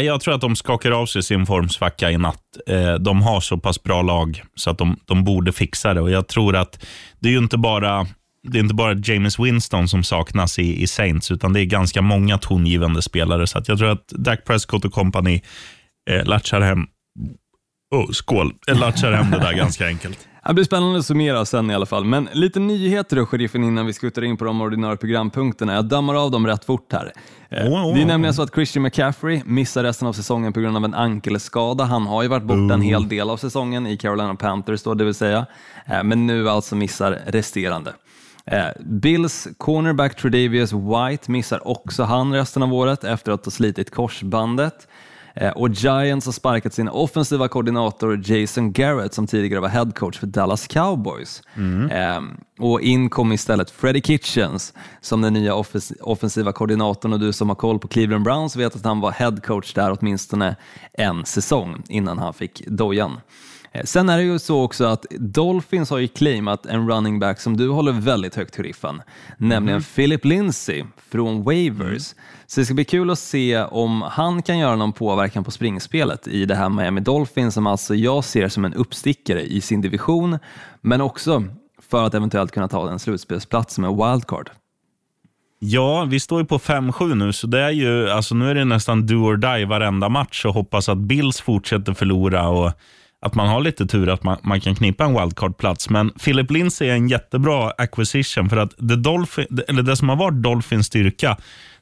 jag tror att de skakar av sig sin formsvacka i natt. Eh, de har så pass bra lag så att de, de borde fixa det. Och Jag tror att det är ju inte bara det är inte bara James Winston som saknas i, i Saints, utan det är ganska många tongivande spelare. Så att jag tror att Dak Prescott och company eh, latchar hem oh, skål, eh, latchar hem det där ganska enkelt. *laughs* Det blir spännande att summera sen i alla fall, men lite nyheter då, sheriffen, innan vi skuttar in på de ordinarie programpunkterna. Jag dammar av dem rätt fort här. Eh, Åh, åh, Det är åh. nämligen så att Christian McCaffrey missar resten av säsongen på grund av en ankelskada. Han har ju varit borta en hel del av säsongen i Carolina Panthers då, det vill säga, Eh, men nu alltså missar resterande. Eh, Bills cornerback Tredavious White missar också han resten av året efter att ha slitit korsbandet. Eh, Och Giants har sparkat sin offensiva koordinator Jason Garrett som tidigare var head coach för Dallas Cowboys. Eh, och in kom istället Freddie Kitchens som den nya offens- offensiva koordinatorn och du som har koll på Cleveland Browns vet att han var head coach där åtminstone en säsong innan han fick dojan. Eh, Sen är det ju så också att Dolphins har ju claimat en running back som du håller väldigt högt Huriffen, nämligen Philip Lindsay från Waivers. Så det ska bli kul att se om han kan göra någon påverkan på springspelet i det här Miami Dolphins som alltså jag ser som en uppstickare i sin division, men också för att eventuellt kunna ta en slutspelsplats med wildcard. Ja, vi står ju på 5-7 nu, så det är ju, alltså nu är det nästan do or die varenda match och hoppas att Bills fortsätter förlora och att man har lite tur att man, man kan knipa en wildcard-plats. Men Philip Lindsay är en jättebra acquisition för att det, Dolphin, eller det som har varit Dolphins styrka,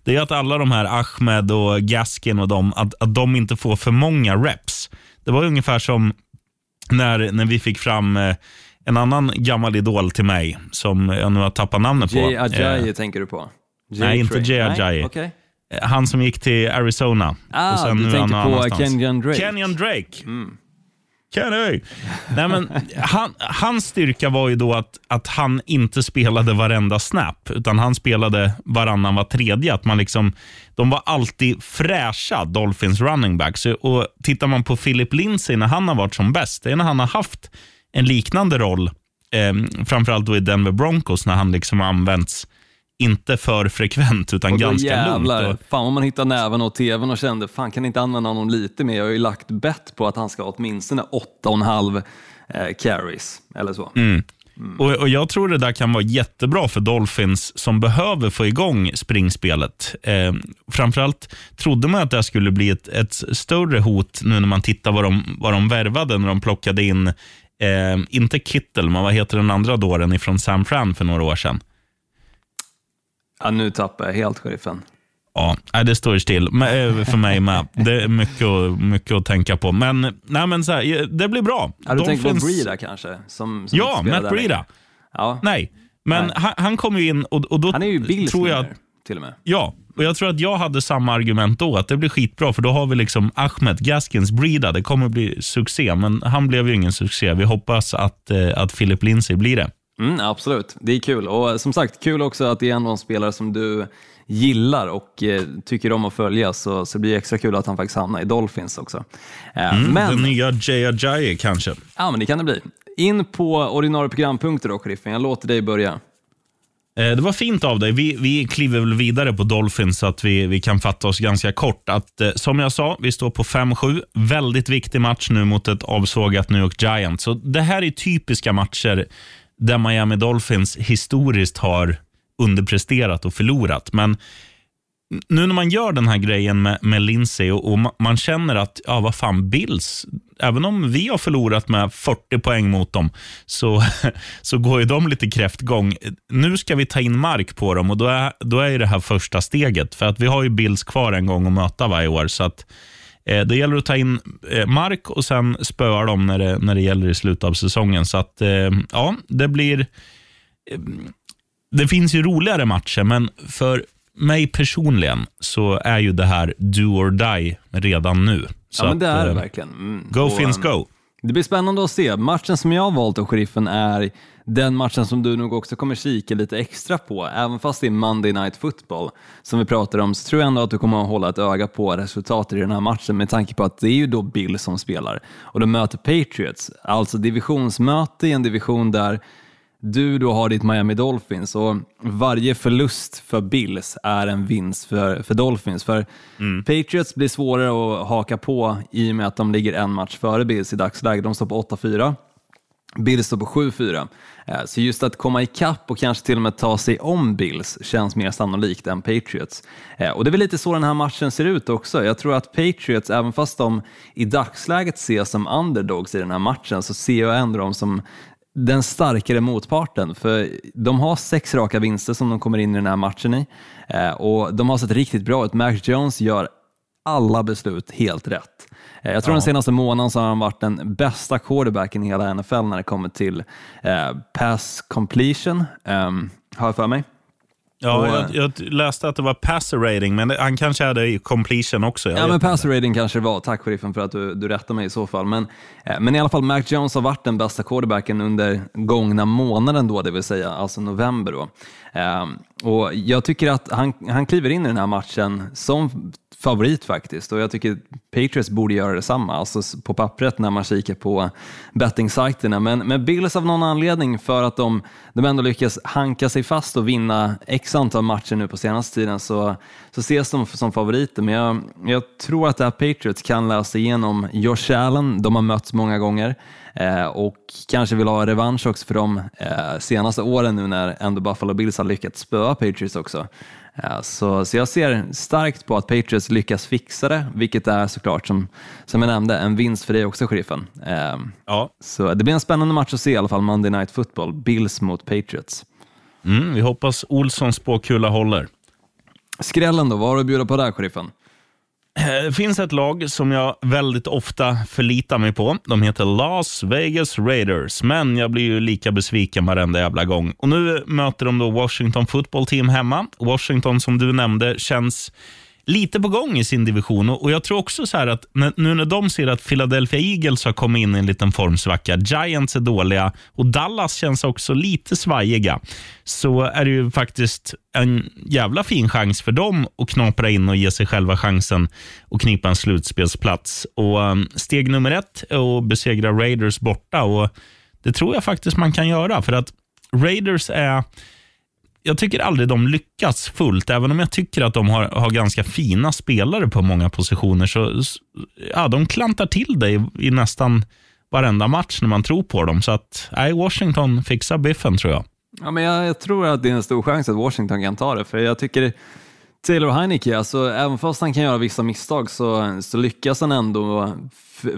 det är att alla de här Ahmed och Gaskin och de, att, att de inte får för många reps. Det var ungefär som när, när vi fick fram eh, en annan gammal idol till mig, som jag nu har tappat namnet på. Jay Eh, Ajayi tänker du på? nej, inte. Jay Ajayi. okej. Eh, Han som gick till Arizona. Ah, du nu är han tänker någon på annanstans. Kenyon Drake. Mm. Nej, men han, hans styrka var ju då att, att han inte spelade varenda snap, utan han spelade varannan var tredje. Att man liksom, de var alltid fräscha, Dolphins running backs. Och tittar man på Philip Lindsay när han har varit som bäst, det är när han har haft en liknande roll, eh, framförallt då i Denver Broncos, när han liksom har använts inte för frekvent, utan ganska jävlar, lugnt. Och, fan om man hittar näven och tvn och kände, fan kan inte använda honom lite mer? Jag har ju lagt bett på att han ska ha åtminstone 8,5 eh, carries eller så. Mm. Och, och Jag tror det där kan vara jättebra för Dolphins som behöver få igång springspelet. Eh, framförallt trodde man att det skulle bli ett, ett större hot nu när man tittar vad de, vad de värvade när de plockade in, eh, inte Kittel, men vad heter den andra dåren ifrån San Fran för några år sedan? Ja, nu tappar jag helt sheriffen. Ja, det står still eh, för mig med. Det är mycket, mycket att tänka på. Men, nej, men så här, det blir bra. Ja, du tänker på Dolphins- Breida kanske? Som, som Ja, Matt längre. Ja. Nej, men Nej. Han, han kom ju in och, och då Han är ju Bills tror jag till och med. Ja, och jag tror att jag hade samma argument då, att det blir skitbra, för då har vi liksom Ahmed Gaskins Breeda. Det kommer bli succé, men han blev ju ingen succé. Vi hoppas att, eh, att Philip Lindsay blir det. Mm, absolut, det är kul. Och eh, som sagt, kul också att det är en spelare som du gillar och eh, tycker om att följa, så, så det blir extra kul att han faktiskt hamnar i Dolphins också. Eh, men, Den nya Jay Ajayi kanske. ja, men det kan det bli. In på ordinarie programpunkter då, sheriffen. Jag låter dig börja. Eh, Det var fint av dig. Vi, vi kliver väl vidare på Dolphins så att vi, vi kan fatta oss ganska kort. Att, eh, som jag sa, vi står på 5-7. Väldigt viktig match nu mot ett avsågat New York Giants. Så det här är typiska matcher där Miami Dolphins historiskt har underpresterat och förlorat. Men nu när man gör den här grejen med, med Lindsey och, och man känner att, ja vad fan, Bills, även om vi har förlorat med 40 poäng mot dem, så, *laughs* så går ju de lite kräftgång. Nu ska vi ta in mark på dem och då är, då är ju det här första steget. För att vi har ju Bills kvar en gång att möta varje år. Så att, eh, det gäller att ta in eh, mark och sen spöa dem när det, när det gäller i slutet av säsongen. Så att, eh, ja, det blir det finns ju roligare matcher, men för mig personligen så är ju det här do or die redan nu. Så ja, men det är det eh, verkligen. Mm. Go Och, Finns ehm, go. Det blir spännande att se. Matchen som jag har valt av sheriffen är den matchen som du nog också kommer kika lite extra på. Även fast det är Monday Night Football som vi pratar om så tror jag ändå att du kommer att hålla ett öga på resultatet i den här matchen med tanke på att det är ju då Bill som spelar och de möter Patriots. Alltså divisionsmöte i en division där du då har ditt Miami Dolphins och varje förlust för Bills är en vinst för, för Dolphins. För Patriots blir svårare att haka på i och med att de ligger en match före Bills i dagsläget. De står på 8-4. Bills står på 7-4. Eh, Så just att komma ikapp och kanske till och med ta sig om Bills känns mer sannolikt än Patriots. Eh, Och det är väl lite så den här matchen ser ut också. Jag tror att Patriots, även fast de i dagsläget ses som underdogs i den här matchen, så ser jag ändå dem som den starkare motparten. För de har sex raka vinster som de kommer in i den här matchen i. Eh, Och de har sett riktigt bra ut. Mac Jones gör alla beslut helt rätt. Eh, Jag tror den senaste månaden så har han varit den bästa quarterbacken i hela NFL när det kommer till eh, pass completion, ehm, har jag för mig. Ja, jag, jag läste att det var passer rating, men han kanske hade completion också. Ja, men passer rating kanske det var. Tack sheriffen för att du, du rättar mig i så fall. Men, eh, men i alla fall, Mac Jones har varit den bästa quarterbacken under gångna månaden då, det vill säga alltså november. Då. Eh, och jag tycker att han, han kliver in i den här matchen som favorit faktiskt och jag tycker Patriots borde göra detsamma, alltså på pappret när man kikar på bettingsajterna. Men, men Bills av någon anledning för att de, de ändå lyckas hanka sig fast och vinna x antal matcher nu på senaste tiden så, så ses de som favoriter. Men jag, jag tror att det här Patriots kan läsa igenom Josh Allen, de har mötts många gånger eh, och kanske vill ha revansch också för de eh, senaste åren nu när ändå Buffalo Bills har lyckats spöa Patriots också. Eh, Så, så jag ser starkt på att Patriots lyckas fixa det, vilket är såklart som, som jag nämnde en vinst för dig också, sheriffen. Eh, Ja. Så det blir en spännande match att se i alla fall, Monday Night Football, Bills mot Patriots. Mm, vi hoppas Olssons spåkula håller. Skrällen då, vad har du att bjuda på där, sheriffen? Eh, Det finns ett lag som jag väldigt ofta förlitar mig på. De heter Las Vegas Raiders, men jag blir ju lika besviken varenda jävla gång. Och Nu möter de då Washington Football Team hemma. Washington, som du nämnde, känns lite på gång i sin division. Och och Jag tror också så här att nu när de ser att Philadelphia Eagles har kommit in i en liten formsvacka, Giants är dåliga och Dallas känns också lite svajiga, så är det ju faktiskt en jävla fin chans för dem att knapra in och ge sig själva chansen att knipa en slutspelsplats. Och um, Steg nummer ett är att besegra Raiders borta och det tror jag faktiskt man kan göra, för att Raiders är jag tycker aldrig de lyckas fullt, även om jag tycker att de har, har ganska fina spelare på många positioner. Så, s- ja, De klantar till det i, i nästan varenda match när man tror på dem. Så att, nej, Washington fixar biffen tror jag. Ja, men jag, jag tror att det är en stor chans att Washington kan ta det, för jag tycker Taylor Heineke, alltså, även fast han kan göra vissa misstag så, så lyckas han ändå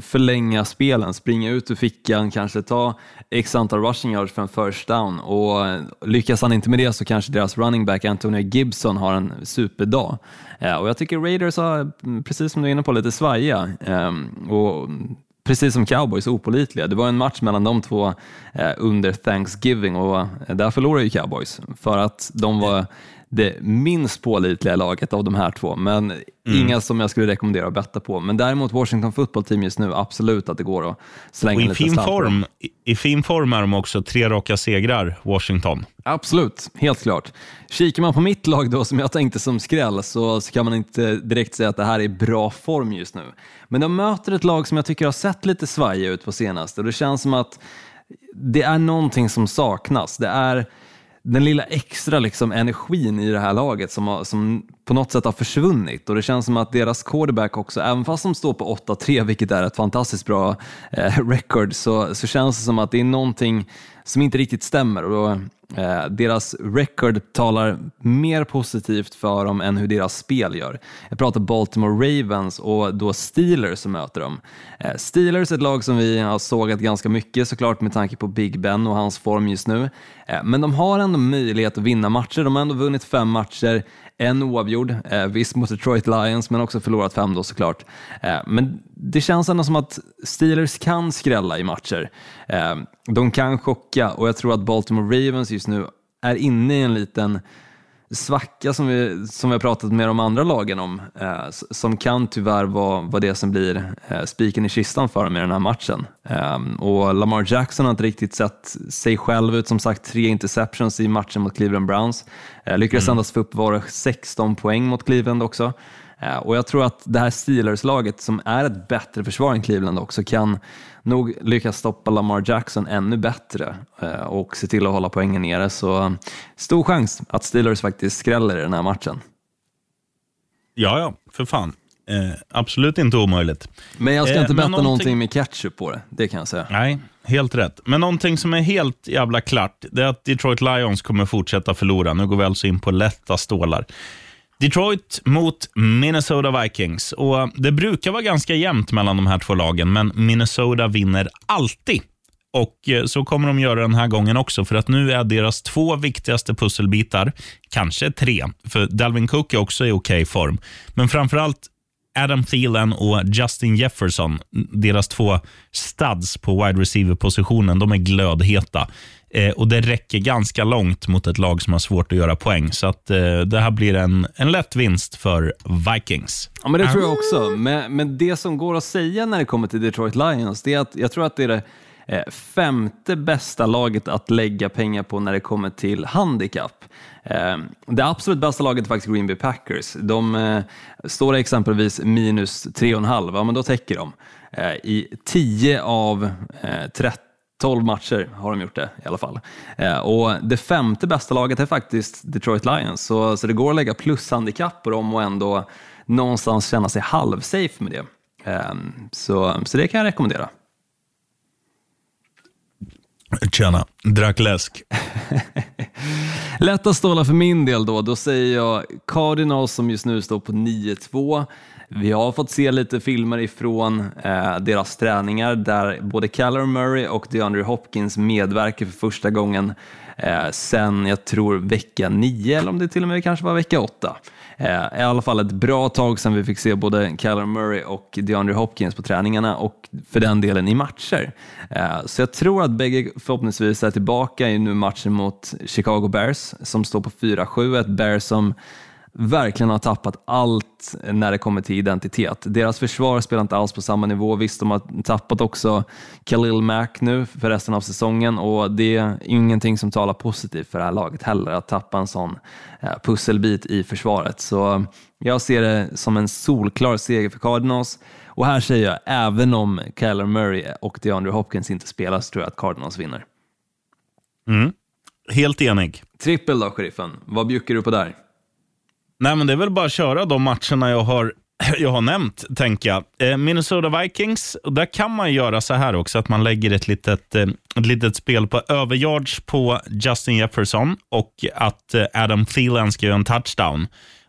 förlänga spelen, springa ut ur fickan, kanske ta x antal rushing yards för en first down och lyckas han inte med det så kanske deras running back Antonio Gibson har en superdag. Eh, och jag tycker Raiders har, mm, precis som du är inne på, lite svajiga. Ehm, och precis som cowboys, opolitliga. Det var en match mellan de två eh, under Thanksgiving och där förlorade ju cowboys för att de var det minst pålitliga laget av de här två, men inga som jag skulle rekommendera att betta på. Men däremot Washington football team just nu, absolut att det går att slänga Och i, lite fin slant form, i, I fin form är de också tre raka segrar, Washington. Absolut, helt klart. Kikar man på mitt lag då, som jag tänkte som skräll, så, så kan man inte direkt säga att det här är bra form just nu. Men de möter ett lag som jag tycker har sett lite svajiga ut på senaste och det känns som att det är någonting som saknas. Det är den lilla extra liksom, energin i det här laget som, som på något sätt har försvunnit och det känns som att deras quarterback också, även fast de står på 8-3, vilket är ett fantastiskt bra eh, record, så, så känns det som att det är någonting som inte riktigt stämmer. Och då, eh, deras record talar mer positivt för dem än hur deras spel gör. Jag pratar Baltimore Ravens och då Steelers som möter dem. Eh, Steelers är ett lag som vi har sågat ganska mycket såklart med tanke på Big Ben och hans form just nu. Eh, men de har ändå möjlighet att vinna matcher. De har ändå vunnit fem matcher, en oavgjord, eh, visst mot Detroit Lions men också förlorat fem då såklart. Eh, men det känns ändå som att Steelers kan skrälla i matcher. Eh, de kan chocka och jag tror att Baltimore Ravens just nu är inne i en liten svacka som vi, som vi har pratat med de andra lagen om, eh, som kan tyvärr vara, vara det som blir eh, spiken i kistan för dem i den här matchen. Eh, och Lamar Jackson har inte riktigt sett sig själv ut, som sagt tre interceptions i matchen mot Cleveland Browns. Eh, lyckades endast få upp var 16 poäng mot Cleveland också. Eh, Och jag tror att det här Steelers-laget, som är ett bättre försvar än Cleveland också, kan nog lyckas stoppa Lamar Jackson ännu bättre eh, och se till att hålla poängen nere. Så eh, stor chans att Steelers faktiskt skräller i den här matchen. Ja, ja, för fan. Eh, absolut inte omöjligt. Men jag ska Eh, inte men betta någonting- någonting med ketchup på det, det kan jag säga. Nej, helt rätt. Men någonting som är helt jävla klart, det är att Detroit Lions kommer fortsätta förlora. Nu går vi alltså in på lätta stålar. Detroit mot Minnesota Vikings. Och Det brukar vara ganska jämnt mellan de här två lagen, men Minnesota vinner alltid. Och eh, Så kommer de göra den här gången också, för att nu är deras två viktigaste pusselbitar, kanske tre, för Dalvin Cook är också i okej form, men framförallt Adam Thielen och Justin Jefferson, deras två studs på wide receiver-positionen, de är glödheta. Eh, och Det räcker ganska långt mot ett lag som har svårt att göra poäng. Så att, eh, det här blir en, en lätt vinst för Vikings. Ja, men det tror jag också. Men, men det som går att säga när det kommer till Detroit Lions, det är att jag tror att det är det eh, femte bästa laget att lägga pengar på när det kommer till handikapp. Eh, Det absolut bästa laget är faktiskt Green Bay Packers. De står exempelvis minus 3,5, ja men då täcker de. I 10 av eh, 13 12 matcher har de gjort det i alla fall. Eh, och Det femte bästa laget är faktiskt Detroit Lions, så, så det går att lägga plushandikapp på dem och ändå någonstans känna sig halvsafe med det. Eh, så, så det kan jag rekommendera. Tjena, drack läsk. *laughs* Lätta stålar för min del då, då säger jag Cardinals som just nu står på 9-2. Vi har fått se lite filmer ifrån eh, deras träningar där både Callum Murray och DeAndre Hopkins medverkar för första gången eh, sen, jag tror, vecka 9 eller om det till och med kanske var vecka 8. Eh, I alla fall ett bra tag sedan vi fick se både Callum Murray och DeAndre Hopkins på träningarna och för den delen i matcher. Eh, Så jag tror att bägge förhoppningsvis är tillbaka i nu matchen mot Chicago Bears som står på 4-7, ett Bears som verkligen har tappat allt när det kommer till identitet. Deras försvar spelar inte alls på samma nivå. Visst, de har tappat också Khalil Mack nu för resten av säsongen och det är ingenting som talar positivt för det här laget heller, att tappa en sån eh, pusselbit i försvaret. Så jag ser det som en solklar seger för Cardinals. Och här säger jag, även om Kyler Murray och DeAndre Hopkins inte spelar så tror jag att Cardinals vinner. Helt enig. Trippel då, sheriffen. Vad bjuckar du på där? Nej, men det är väl bara att köra de matcherna jag har, *clears throat* jag har nämnt, tänker jag. Eh, Minnesota Vikings, och där kan man göra så här också, att man lägger ett litet, eh, ett litet spel på överyards på Justin Jefferson och att eh, Adam Thielen ska göra en touchdown.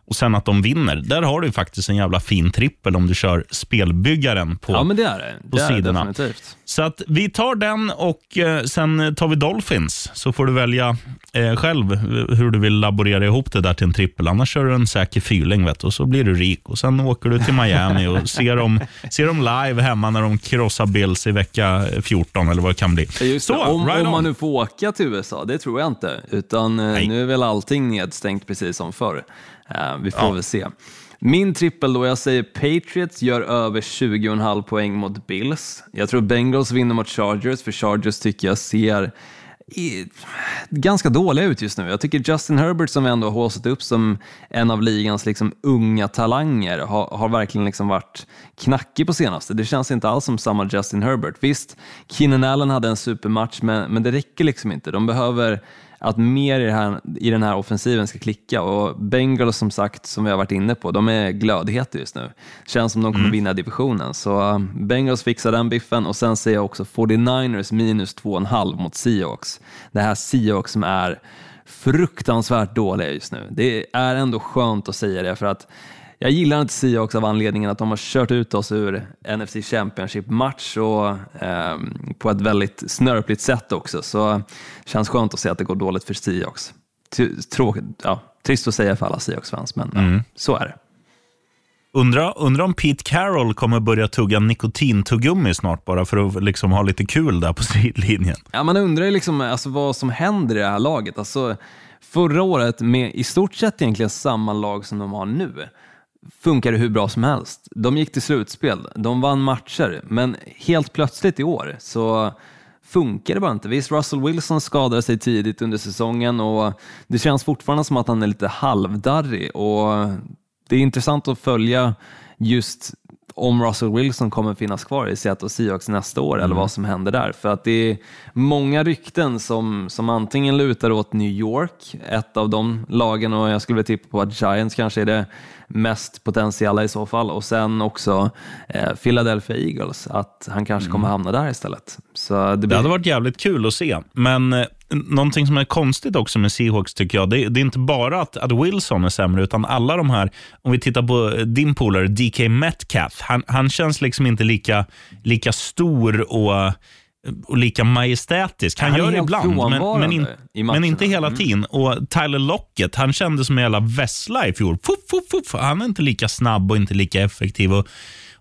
Och sen att de vinner. Där har du faktiskt en jävla fin trippel om du kör spelbyggaren på, Ja, men det är det. på det är det sidorna. definitivt. Så att vi tar den och eh, sen tar vi Dolphins. Så får du välja eh, själv hur du vill laborera ihop det där till en trippel. Annars kör du en säker fyrling vet du, och så blir du rik. Och Sen åker du till Miami och *laughs* ser dem, ser dem live hemma när de krossar Bills i vecka 14 eller vad det kan bli. Just så, det. Om, right om man nu får åka till USA, det tror jag inte. Utan eh, nu är väl allting nedstängt precis som förr. Eh, vi får Ja. väl se. Min trippel då, jag säger Patriots gör över 20,5 poäng mot Bills. Jag tror Bengals vinner mot Chargers, för Chargers tycker jag ser i, ganska dåliga ut just nu. Jag tycker Justin Herbert som vi ändå har håsat upp som en av ligans liksom unga talanger har, har verkligen liksom varit knackig på senaste. Det känns inte alls som samma Justin Herbert. Visst, Keenan Allen hade en supermatch men, men det räcker liksom inte. De behöver att mer i, det här, i den här offensiven ska klicka och Bengals som sagt, som vi har varit inne på, de är glödheta just nu. Känns som de kommer vinna divisionen. Så uh, Bengals fixar den biffen och sen ser jag också 49ers minus 2,5 mot Seahawks. Det här Seahawks som är fruktansvärt dåliga just nu. Det är ändå skönt att säga det för att jag gillar inte Seahawks av anledningen att de har kört ut oss ur NFC Championship-match och ehm, på ett väldigt snörpligt sätt också. Så känns skönt att se att det går dåligt för Seahawks. Tråkigt, ja, trist att säga för alla Seahawks-fans, men ja, så är det. Undra, undra om Pete Carroll kommer börja tugga nikotintuggummi snart bara för att liksom ha lite kul där på *laughs* sidlinjen. Ja, man undrar ju liksom, alltså, vad som händer i det här laget. Alltså, förra året med i stort sett egentligen samma lag som de har nu funkar det hur bra som helst. De gick till slutspel, de vann matcher, men helt plötsligt i år så funkar det bara inte. Visst, Russell Wilson skadade sig tidigt under säsongen och det känns fortfarande som att han är lite halvdarrig och det är intressant att följa just om Russell Wilson kommer finnas kvar i Seattle Seahawks nästa år eller vad som händer där. För att det är många rykten som, som antingen lutar åt New York, ett av de lagen, och jag skulle tippa på att Giants kanske är det mest potentiella i så fall, och sen också eh, Philadelphia Eagles, att han kanske kommer hamna där istället. Så det Det blir... hade varit jävligt kul att se. Men eh, någonting som är konstigt också med Seahawks tycker jag, det, det är inte bara att, att Wilson är sämre, utan alla de här, om vi tittar på eh, din polare DK Metcalf, han, han känns liksom inte lika, lika stor och, och lika majestätisk. Han, Han gör det ibland, men, men, in, men inte hela Mm. tiden. Och Tyler Lockett, han kändes som en jävla vessla i fjol. Fuff, fuff, fuff. Han är inte lika snabb och inte lika effektiv. Och,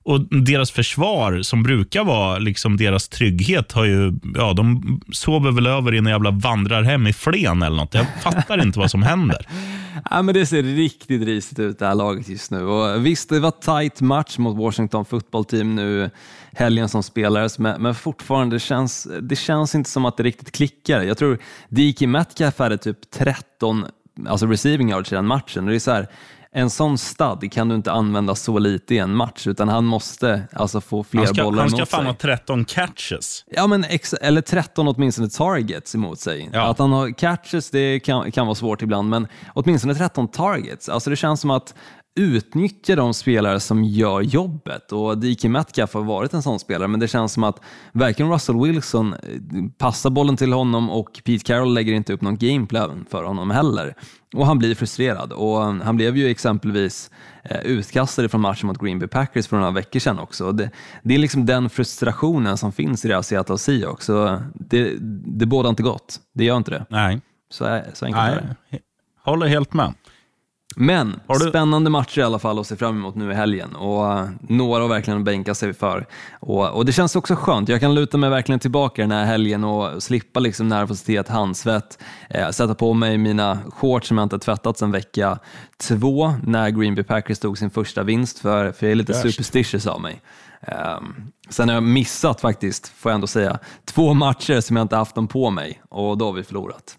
och deras försvar, som brukar vara liksom deras trygghet, har ju, ja, de sover väl över i en jävla vandrarhem i Flen eller något. Jag fattar inte vad som händer. *laughs* Ja, men det ser riktigt risigt ut det här laget just nu. Och visst, det var tight match mot Washington football team nu helgen som spelades, men, men fortfarande det känns det känns inte som att det riktigt klickar. Jag tror DK Metcalf hade typ 13 alltså receiving yards i den matchen. Och det är så här, en sån stad kan du inte använda så lite i en match, utan han måste alltså få fler Han ska, bollar han ska fan ha 13 catches. Ja, men eller 13 åtminstone targets emot sig. Ja. Att han har catches, det kan, kan vara svårt ibland, men åtminstone 13 targets. Alltså det känns som att utnyttja de spelare som gör jobbet och DK Metcalf har varit en sån spelare, men det känns som att varken Russell Wilson eh, passar bollen till honom och Pete Carroll lägger inte upp någon gameplan för honom heller. Och han blir frustrerad och han blev ju exempelvis eh, utkastad från matchen mot Green Bay Packers för några veckor sedan också. Det, det är liksom den frustrationen som finns i deras Seattle Seahawks, så det, det bådar inte gott. Det gör inte det. Nej, Så, så enkelt är det. Nej. håller helt med. Men du- spännande matcher i alla fall att se fram emot nu i helgen och uh, några har verkligen bänka sig för. Och, och det känns också skönt, jag kan luta mig verkligen tillbaka den här helgen och slippa liksom nervositet, handsvett, eh, sätta på mig mina shorts som jag inte tvättat sedan vecka två när Green Bay Packers tog sin första vinst för, för jag är lite Värst. superstitious av mig. Um, sen har jag missat faktiskt, får jag ändå säga, två matcher som jag inte haft dem på mig och då har vi förlorat.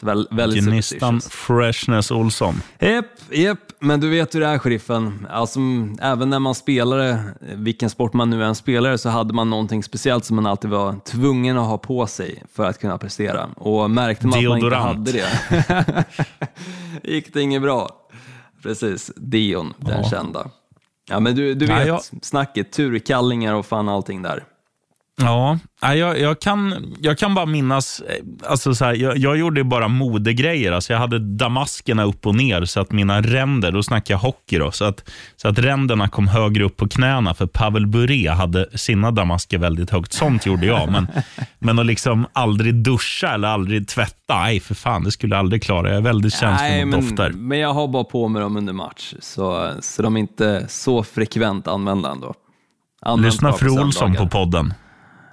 Så väl, väldigt Gnistan. Freshness Olsson. Japp, japp, men du vet hur det är sheriffen. Alltså, även när man spelade, vilken sport man nu än spelade, så hade man någonting speciellt som man alltid var tvungen att ha på sig för att kunna prestera. Och märkte man Deodorant. att man inte hade det, *laughs* gick det inget bra. Precis, Dion, den kända. Ja, men du, du Nej, vet jag- snacket, turkallingar och fan allting där. Ja, nej, jag, jag, kan, jag kan bara minnas, eh, alltså så här, jag, jag gjorde bara modegrejer. Alltså jag hade damaskerna upp och ner, så att mina ränder, då snackar jag hockey, då, så, att, så att ränderna kom högre upp på knäna, för Pavel Bure hade sina damasker väldigt högt. Sånt gjorde jag, men, *laughs* men att liksom aldrig duscha eller aldrig tvätta, nej för fan, det skulle jag aldrig klara. Jag är väldigt känslig mot dofter. men, jag har bara på mig dem under match, så, så de är inte så frekvent använda ändå. Använt Lyssna fru Olsson på podden.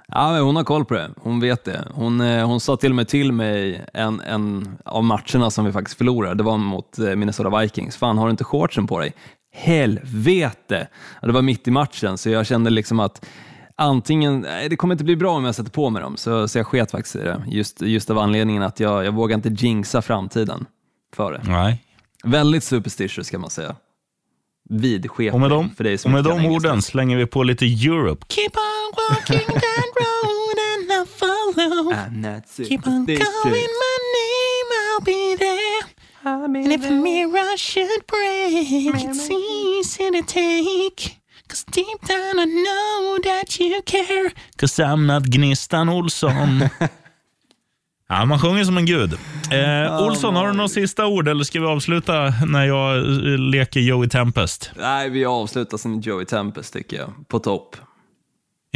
Ja, hon har koll på det. Hon vet det. Hon, eh, hon sa till och med till mig en, en av matcherna som vi faktiskt förlorade. Det var mot eh, Minnesota Vikings. Fan, har du inte shortsen på dig? Helvete! Och det var mitt i matchen, så jag kände liksom att antingen, nej, det kommer inte bli bra om jag sätter på mig dem, så, så jag sket faktiskt i det. Just, just av anledningen att jag, jag vågar inte jinxa framtiden för det. Nej. Väldigt superstitious kan man säga. Vidskeplig Och med de, för dig som och med de engelska. orden slänger vi på lite Europe. Keep on walking *laughs* that road and I'll follow. I'm not Keep on calling my name, I'll be there. And if a mirror should break, it's easy to take. Cause deep down I know that you care. Cause I'm not Gnistan Olsson. *laughs* ja, man sjunger som en gud. Eh, Olsson, har du några sista ord eller ska vi avsluta när jag eh, leker Joey Tempest? Nej, vi avslutar som Joey Tempest tycker jag, på topp.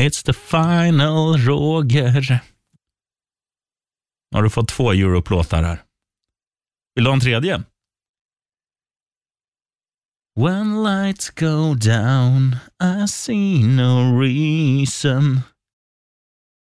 It's the final, Roger. Har du fått två Europe-låtar här? Vill du ha en tredje? When lights go down I see no reason